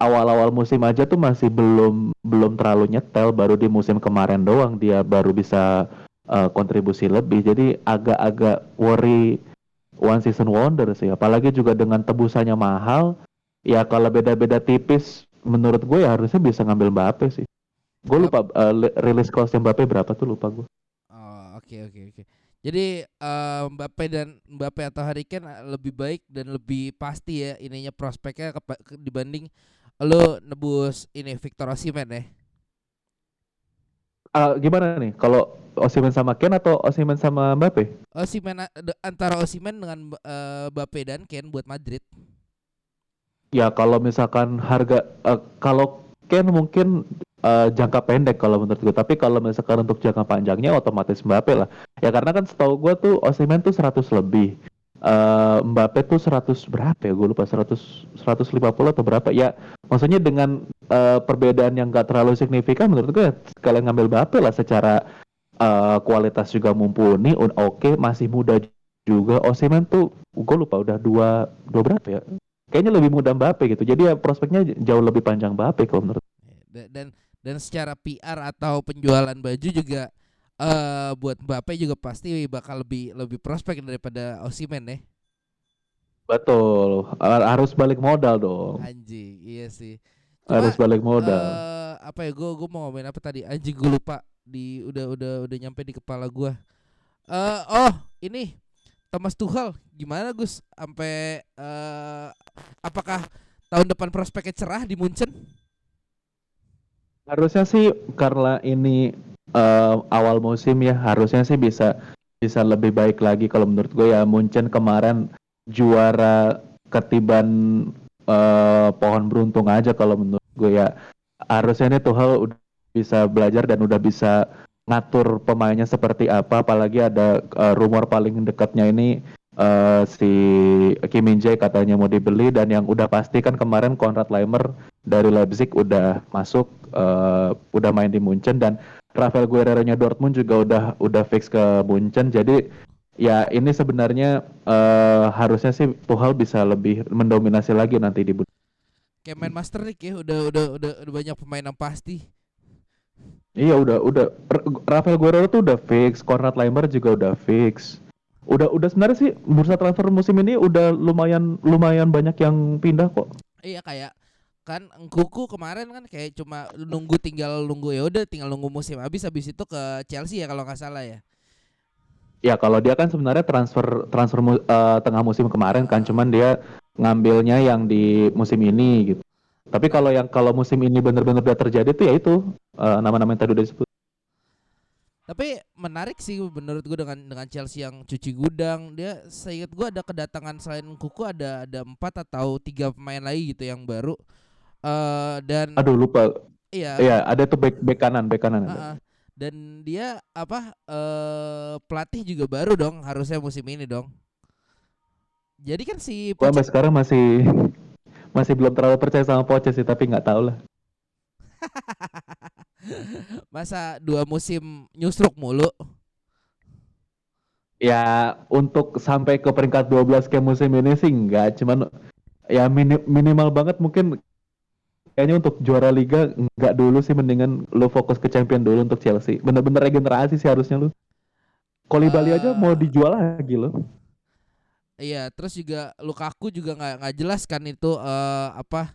awal-awal musim aja tuh masih belum belum terlalu nyetel. Baru di musim kemarin doang dia baru bisa eh, kontribusi lebih. Jadi agak-agak worry one season wonder sih. Apalagi juga dengan tebusannya mahal ya kalau beda-beda tipis menurut gue ya harusnya bisa ngambil Mbappe sih. Gue lupa li- rilis cost Mbappe berapa tuh lupa gue oke oke oke. Jadi eh, Mbappe dan Mbappe atau Harry Kane lebih baik dan lebih pasti ya ininya prospeknya dibanding lo nebus ini Victor Osimhen ya. Ah, gimana nih kalau Osimhen sama Ken atau Osimhen sama Mbappe Osimhen antara Osimhen dengan eh, Mbappe dan Kane buat Madrid. ya kalau misalkan harga eh, kalau Ken mungkin eh, jangka pendek kalau menurut gue tapi kalau misalkan untuk jangka panjangnya otomatis Mbappe lah. Ya karena kan setahu gue tuh Osimhen tuh 100 lebih. Eh Mbappe tuh 100 berapa ya? Gue lupa 100 150 atau berapa? Ya maksudnya dengan eh, perbedaan yang gak terlalu signifikan menurut gue kalian ngambil Mbappe lah secara eh, kualitas juga mumpuni un- oke masih muda juga. Osimhen tuh gue lupa udah dua dua berapa ya kayaknya lebih muda Mbappe gitu. Jadi ya prospeknya jauh lebih panjang Mbappe kalau menurut. Da- dan dan secara PR atau penjualan baju juga eh buat Mbappe juga pasti bakal lebih lebih prospek daripada Osimhen ya. Betul, Har- harus balik modal dong. Anjing, iya sih. Harus Cuma, balik modal. eh, apa ya? Gue gue mau ngomongin apa tadi? Anjing gue lupa. Di udah udah udah nyampe di kepala gua. Eh oh, ini Thomas Tuchel gimana Gus? Sampai eh apakah tahun depan prospeknya cerah di Munchen? Harusnya sih karena ini eh, awal musim ya, harusnya sih bisa bisa lebih baik lagi kalau menurut gue ya Munchen kemarin juara ketiban eh, pohon beruntung aja kalau menurut gue ya harusnya nih Tuchel udah bisa belajar dan udah bisa ngatur pemainnya seperti apa apalagi ada eh, rumor paling dekatnya ini eh, si Kim Min Jae katanya mau dibeli dan yang udah pasti kan kemarin Konrad Leimer dari Leipzig udah masuk eh, udah main di Munchen dan Rafael Guerrero-nya Dortmund juga udah udah fix ke Munchen jadi ya ini sebenarnya eh, harusnya sih Tuchel bisa lebih mendominasi lagi nanti di Bundesliga. Kayak main Master League ya, udah udah udah, udah banyak pemain yang pasti. Iya udah udah Rafael Guerrero tuh udah fix, Konrad Leimer juga udah fix. Udah udah sebenarnya sih bursa transfer musim ini udah lumayan lumayan banyak yang pindah kok. Iya kayak kan Kuku kemarin kan kayak cuma nunggu tinggal nunggu ya udah tinggal nunggu musim habis habis itu ke Chelsea ya kalau nggak salah ya. Ya kalau dia kan sebenarnya transfer transfer eh, tengah musim kemarin kan cuman dia ngambilnya yang di musim ini gitu. Tapi kalau yang kalau musim ini benar-benar udah terjadi tuh ya itu eh, nama-nama yang tadi udah disebut. Tapi menarik sih menurut gue dengan dengan Chelsea yang cuci gudang dia seingat gue ada kedatangan selain Kuku ada ada empat atau tiga pemain lagi gitu yang baru. eh dan Aduh lupa. iya Iya ada tuh back back kanan back kanan. ada. Heeh. dan dia apa eh pelatih juga baru dong harusnya musim ini dong. Jadi kan si sampai Poche- sekarang masih masih belum terlalu percaya sama Poche sih tapi nggak tahu lah. masa dua musim nyusruk mulu. Ya untuk sampai ke peringkat 12 kayak musim ini sih enggak, cuman ya mini- minimal banget mungkin kayaknya untuk juara liga enggak dulu sih mendingan lu fokus ke champion dulu untuk Chelsea. Bener-bener regenerasi sih harusnya lu. Kolibali aja Eh. mau dijual lagi loh. Iya, terus juga Lukaku juga nggak nggak jelas kan itu eh, apa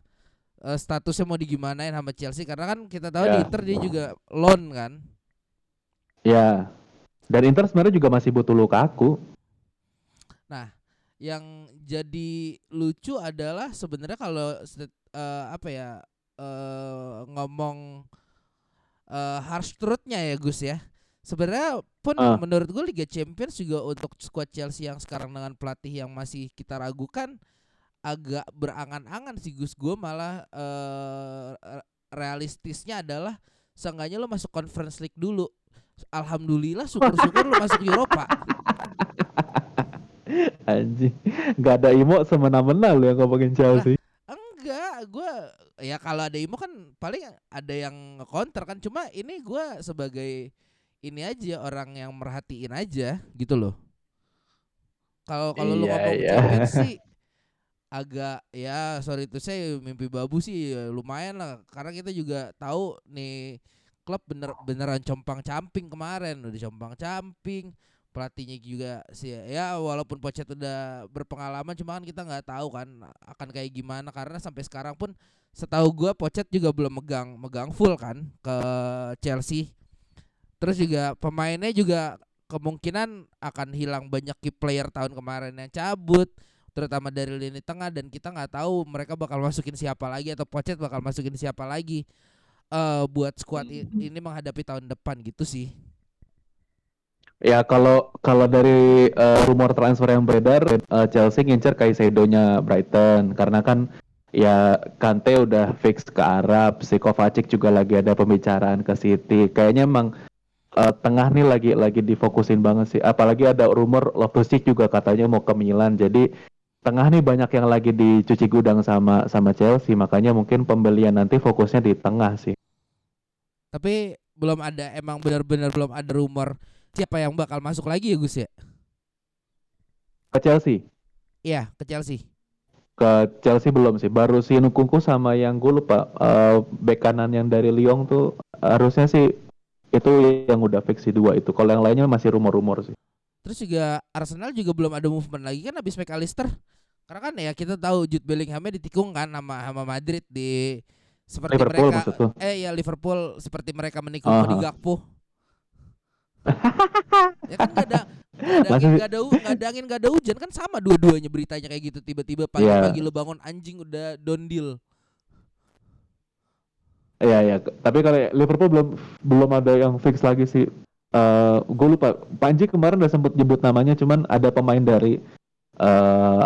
eh, statusnya mau digimanain sama Chelsea karena kan kita tahu di Ya. Inter dia juga loan kan. Ya. Dan Inter sebenarnya juga masih butuh Lukaku. Yang jadi lucu adalah sebenarnya kalau eh, apa ya eh, ngomong eh, harsh truth-nya ya Gus ya. Sebenarnya pun Ah. menurut gue Liga Champions juga untuk skuad Chelsea yang sekarang dengan pelatih yang masih kita ragukan agak berangan-angan sih Gus. Gue malah re- realistisnya adalah seenggaknya lo masuk Conference League dulu. Alhamdulillah syukur-syukur lo masuk Eropa. Anjing. Nggak ada Imo semena-mena lu yang ngomongin Chelsea. Enggak, gue ya kalau ada Imo kan paling ada yang counter kan. Cuma ini gua sebagai ini aja orang yang merhatiin aja gitu loh. Kalau kalau lu Iya, ngomong iya. Sih agak ya sorry itu saya mimpi babu sih ya lumayan lah karena kita juga tahu nih klub bener beneran compang camping kemarin udah compang camping pelatihnya juga sih ya walaupun Pochet udah berpengalaman cuma kan kita nggak tahu kan akan kayak gimana karena sampai sekarang pun setahu gua Pochet juga belum megang megang full kan ke Chelsea terus juga pemainnya juga kemungkinan akan hilang banyak key player tahun kemarin yang cabut terutama dari lini tengah dan kita nggak tahu mereka bakal masukin siapa lagi atau Pochet bakal masukin siapa lagi eh buat squad i- ini menghadapi tahun depan gitu sih Ya kalau kalau dari eh, rumor transfer yang beredar eh, Chelsea ngincer Caicedo-nya Brighton karena kan ya Kante udah fix ke Arab, si Kovacic juga lagi ada pembicaraan ke City. Kayaknya emang eh, tengah nih lagi lagi difokusin banget sih. Apalagi ada rumor Loftus-Cheek juga katanya mau ke Milan. Jadi tengah nih banyak yang lagi dicuci gudang sama sama Chelsea. Makanya mungkin pembelian nanti fokusnya di tengah sih. tapi belum ada emang benar-benar belum ada rumor siapa yang bakal masuk lagi ya Gus ya Ke Chelsea. iya ke Chelsea ke Chelsea belum sih baru si Nkunku sama yang gue lupa eh bek kanan yang dari Lyon tuh harusnya sih itu yang udah fix si dua itu. Kalau yang lainnya masih rumor-rumor sih. Terus juga Arsenal juga belum ada movement lagi kan habis McAllister. Karena kan ya kita tahu Jude Bellinghamnya ditikung kan sama sama Madrid di seperti Liverpool mereka eh ya Liverpool seperti mereka menikung Cody Aha. Gakpo. ya kan gak ada gak ada angin gak ada, hu- gak ada angin gak ada hujan. Kan sama dua-duanya beritanya kayak gitu. Tiba-tiba pagi-pagi lu bangun anjing udah down Iya ya, tapi kalau Liverpool belum belum ada yang fix lagi sih. Eh gue lupa. Panji kemarin udah sempet nyebut namanya, cuman ada pemain dari eh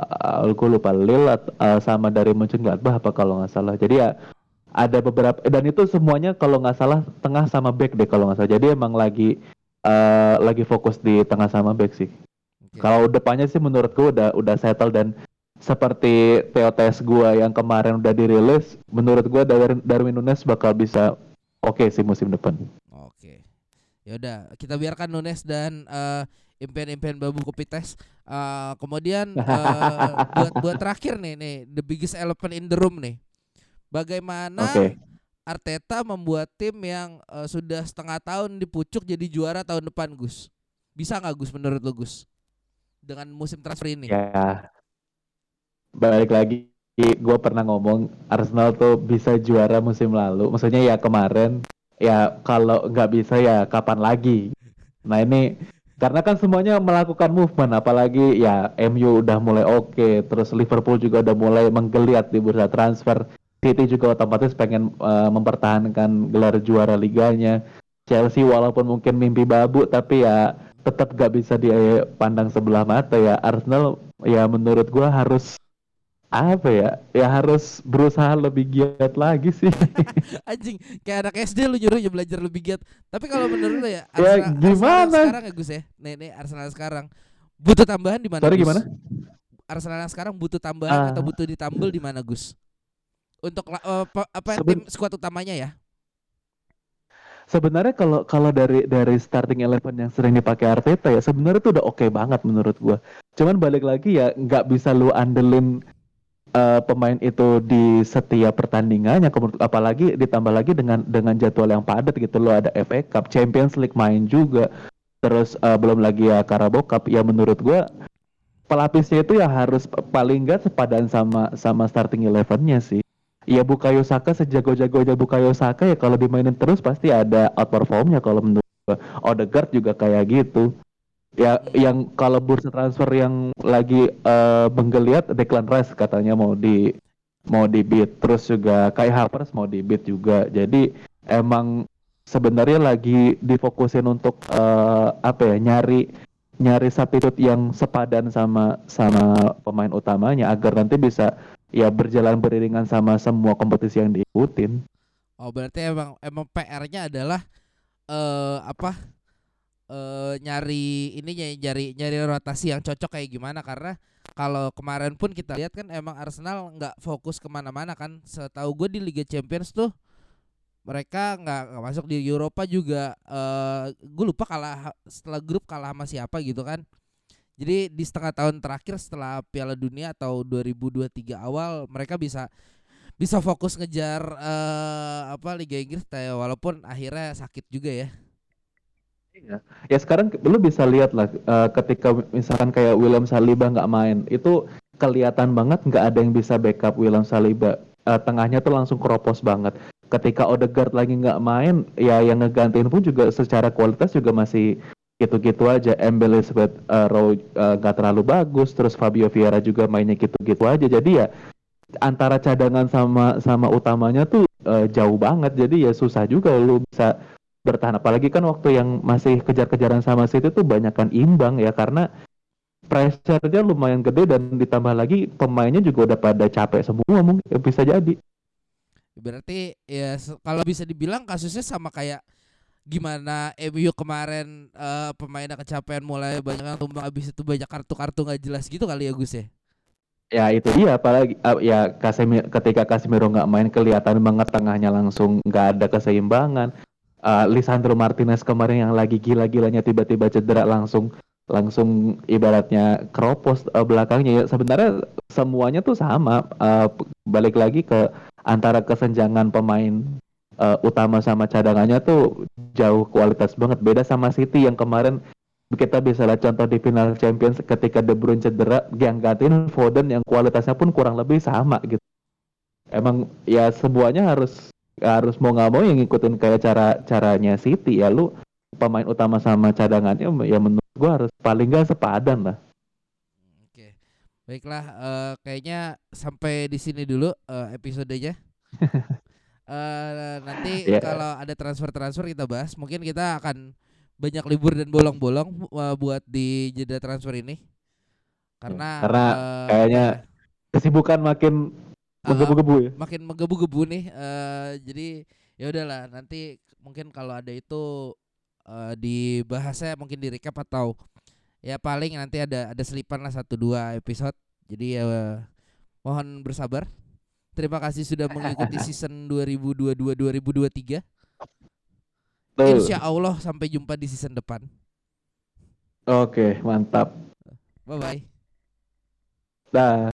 gue lupa Lille eh, sama dari Mönchengladbach apa kalau nggak salah. Jadi ya ada beberapa dan itu semuanya kalau nggak salah tengah sama back deh kalau nggak salah. Jadi emang lagi eh lagi fokus di tengah sama back sih. Oke. Kalau depannya sih menurut gue udah udah settle dan seperti POTS gua yang kemarin udah dirilis, menurut gua Darwin, Darwin Nunes bakal bisa oke sih musim depan. Oke. Ya udah, kita biarkan Nunes dan eh, impian-impian Babu Kopites. Eh, kemudian eh, buat buat terakhir nih nih the biggest elephant in the room nih. Bagaimana Oke. Arteta membuat tim yang eh, sudah setengah tahun dipucuk jadi juara tahun depan, Gus? Bisa nggak Gus menurut lo Gus? Dengan musim transfer ini? Ya. Balik lagi gua pernah ngomong Arsenal tuh bisa juara musim lalu. Maksudnya ya kemarin ya kalau nggak bisa ya kapan lagi. Nah ini karena kan semuanya melakukan movement apalagi ya MU udah mulai oke terus Liverpool juga udah mulai menggeliat di bursa transfer City juga otomatis pengen eh, mempertahankan gelar juara liganya Chelsea walaupun mungkin mimpi babu tapi ya tetap gak bisa dipandang sebelah mata ya Arsenal ya menurut gua harus apa ya ya harus berusaha lebih giat lagi sih Anjing, kayak anak SD lu nyuruhnya belajar lebih giat. Tapi kalau menurut lo ya, Ya, Arsenal, gimana? Arsenal sekarang ya Gus ya. Nih, nih Arsenal sekarang butuh tambahan di mana? Sorry, Gus? gimana? Arsenal sekarang butuh tambahan Ah. atau butuh ditambal di mana Gus? Untuk pa- apa Seben- tim skuad utamanya ya? sebenarnya kalau kalau dari dari starting eleven yang sering dipakai Arteta ya sebenarnya tuh udah oke banget menurut gua cuman balik lagi ya nggak bisa lu andelin eh, pemain itu di setiap pertandingannya apalagi ditambah lagi dengan dengan jadwal yang padat gitu lo ada FA Cup Champions League main juga terus eh, belum lagi ya Carabao Cup ya menurut gua pelapisnya itu ya harus paling nggak sepadan sama sama starting elevennya sih Ya Bukayo Saka sejago-jagonya Bukayo Saka ya kalau dimainin terus pasti ada outperformnya kalau menurut gua. Odegaard juga kayak gitu. Ya yang kalau bursa transfer yang lagi eh, menggeliat Declan Rice katanya mau di mau di beat terus juga Kai Havertz mau di beat juga. Jadi emang sebenarnya lagi difokusin untuk eh, apa ya nyari nyari substitute yang sepadan sama sama pemain utamanya agar nanti bisa ya berjalan beriringan sama semua kompetisi yang diikutin. Oh, berarti emang emang PR-nya adalah eh apa? Eh nyari ininya nyari nyari rotasi yang cocok kayak gimana. Karena kalau kemarin pun kita lihat kan emang Arsenal nggak fokus ke mana-mana kan. Setahu gue di Liga Champions tuh mereka nggak masuk di Eropa juga. Eh gue lupa kalah setelah grup kalah sama siapa gitu kan. Jadi di setengah tahun terakhir setelah Piala Dunia atau 2023 awal mereka bisa bisa fokus ngejar eh apa Liga Inggris walaupun akhirnya sakit juga ya. Ya sekarang lu bisa lihat lah eh, ketika misalkan kayak William Saliba nggak main itu kelihatan banget nggak ada yang bisa backup William Saliba. Eh, tengahnya tuh langsung keropos banget. Ketika Odegaard lagi nggak main, ya yang ngegantiin pun juga secara kualitas juga masih gitu-gitu aja. Embele eh, Rowe eh, nggak terlalu bagus, terus Fabio Vieira juga mainnya gitu-gitu aja. Jadi ya antara cadangan sama sama utamanya tuh eh, jauh banget. Jadi ya susah juga lu bisa bertahan. Apalagi kan waktu yang masih kejar-kejaran sama City tuh banyak kan imbang ya karena pressure-nya lumayan gede dan ditambah lagi pemainnya juga udah pada capek semua mungkin ya bisa jadi. Berarti ya kalau bisa dibilang kasusnya sama kayak gimana MU kemarin eh pemainnya kecapean mulai banyak yang tumbang habis itu banyak kartu-kartu nggak jelas gitu kali ya Gus ya. ya itu dia apalagi ah, ya Casemiro ketika Casemiro nggak main kelihatan banget tengahnya langsung nggak ada keseimbangan Ah, Lisandro Martinez kemarin yang lagi gila-gilanya tiba-tiba cedera langsung langsung ibaratnya keropos eh, belakangnya. Ya sebenarnya semuanya tuh sama. P- balik lagi ke antara kesenjangan pemain eh, utama sama cadangannya tuh jauh kualitas banget. Beda sama City yang kemarin kita bisa lihat contoh di final Champions ketika De Bruyne cedera yang gantiin Foden yang kualitasnya pun kurang lebih sama gitu. Emang ya semuanya harus harus mau nggak mau yang ngikutin kayak cara caranya City ya lu pemain utama sama cadangannya ya menurut gua harus paling nggak sepadan lah Oke. Baiklah, eh, kayaknya sampai di sini dulu eh, episodenya. Eh, nanti Ya. kalau ada transfer-transfer kita bahas. Mungkin kita akan banyak libur dan bolong-bolong eh, buat di jeda transfer ini. Karena Karena eh, kayaknya ya, kesibukan makin menggebu-gebu ya makin menggebu-gebu nih. eh, jadi ya udahlah, nanti mungkin kalau ada itu eh, dibahasnya mungkin di recap atau ya paling nanti ada ada selipan lah satu dua episode. Jadi ya mohon bersabar. Terima kasih sudah mengikuti season 2022-2023. Tuh. Insya Allah sampai jumpa di season depan. oke mantap Bye bye. dah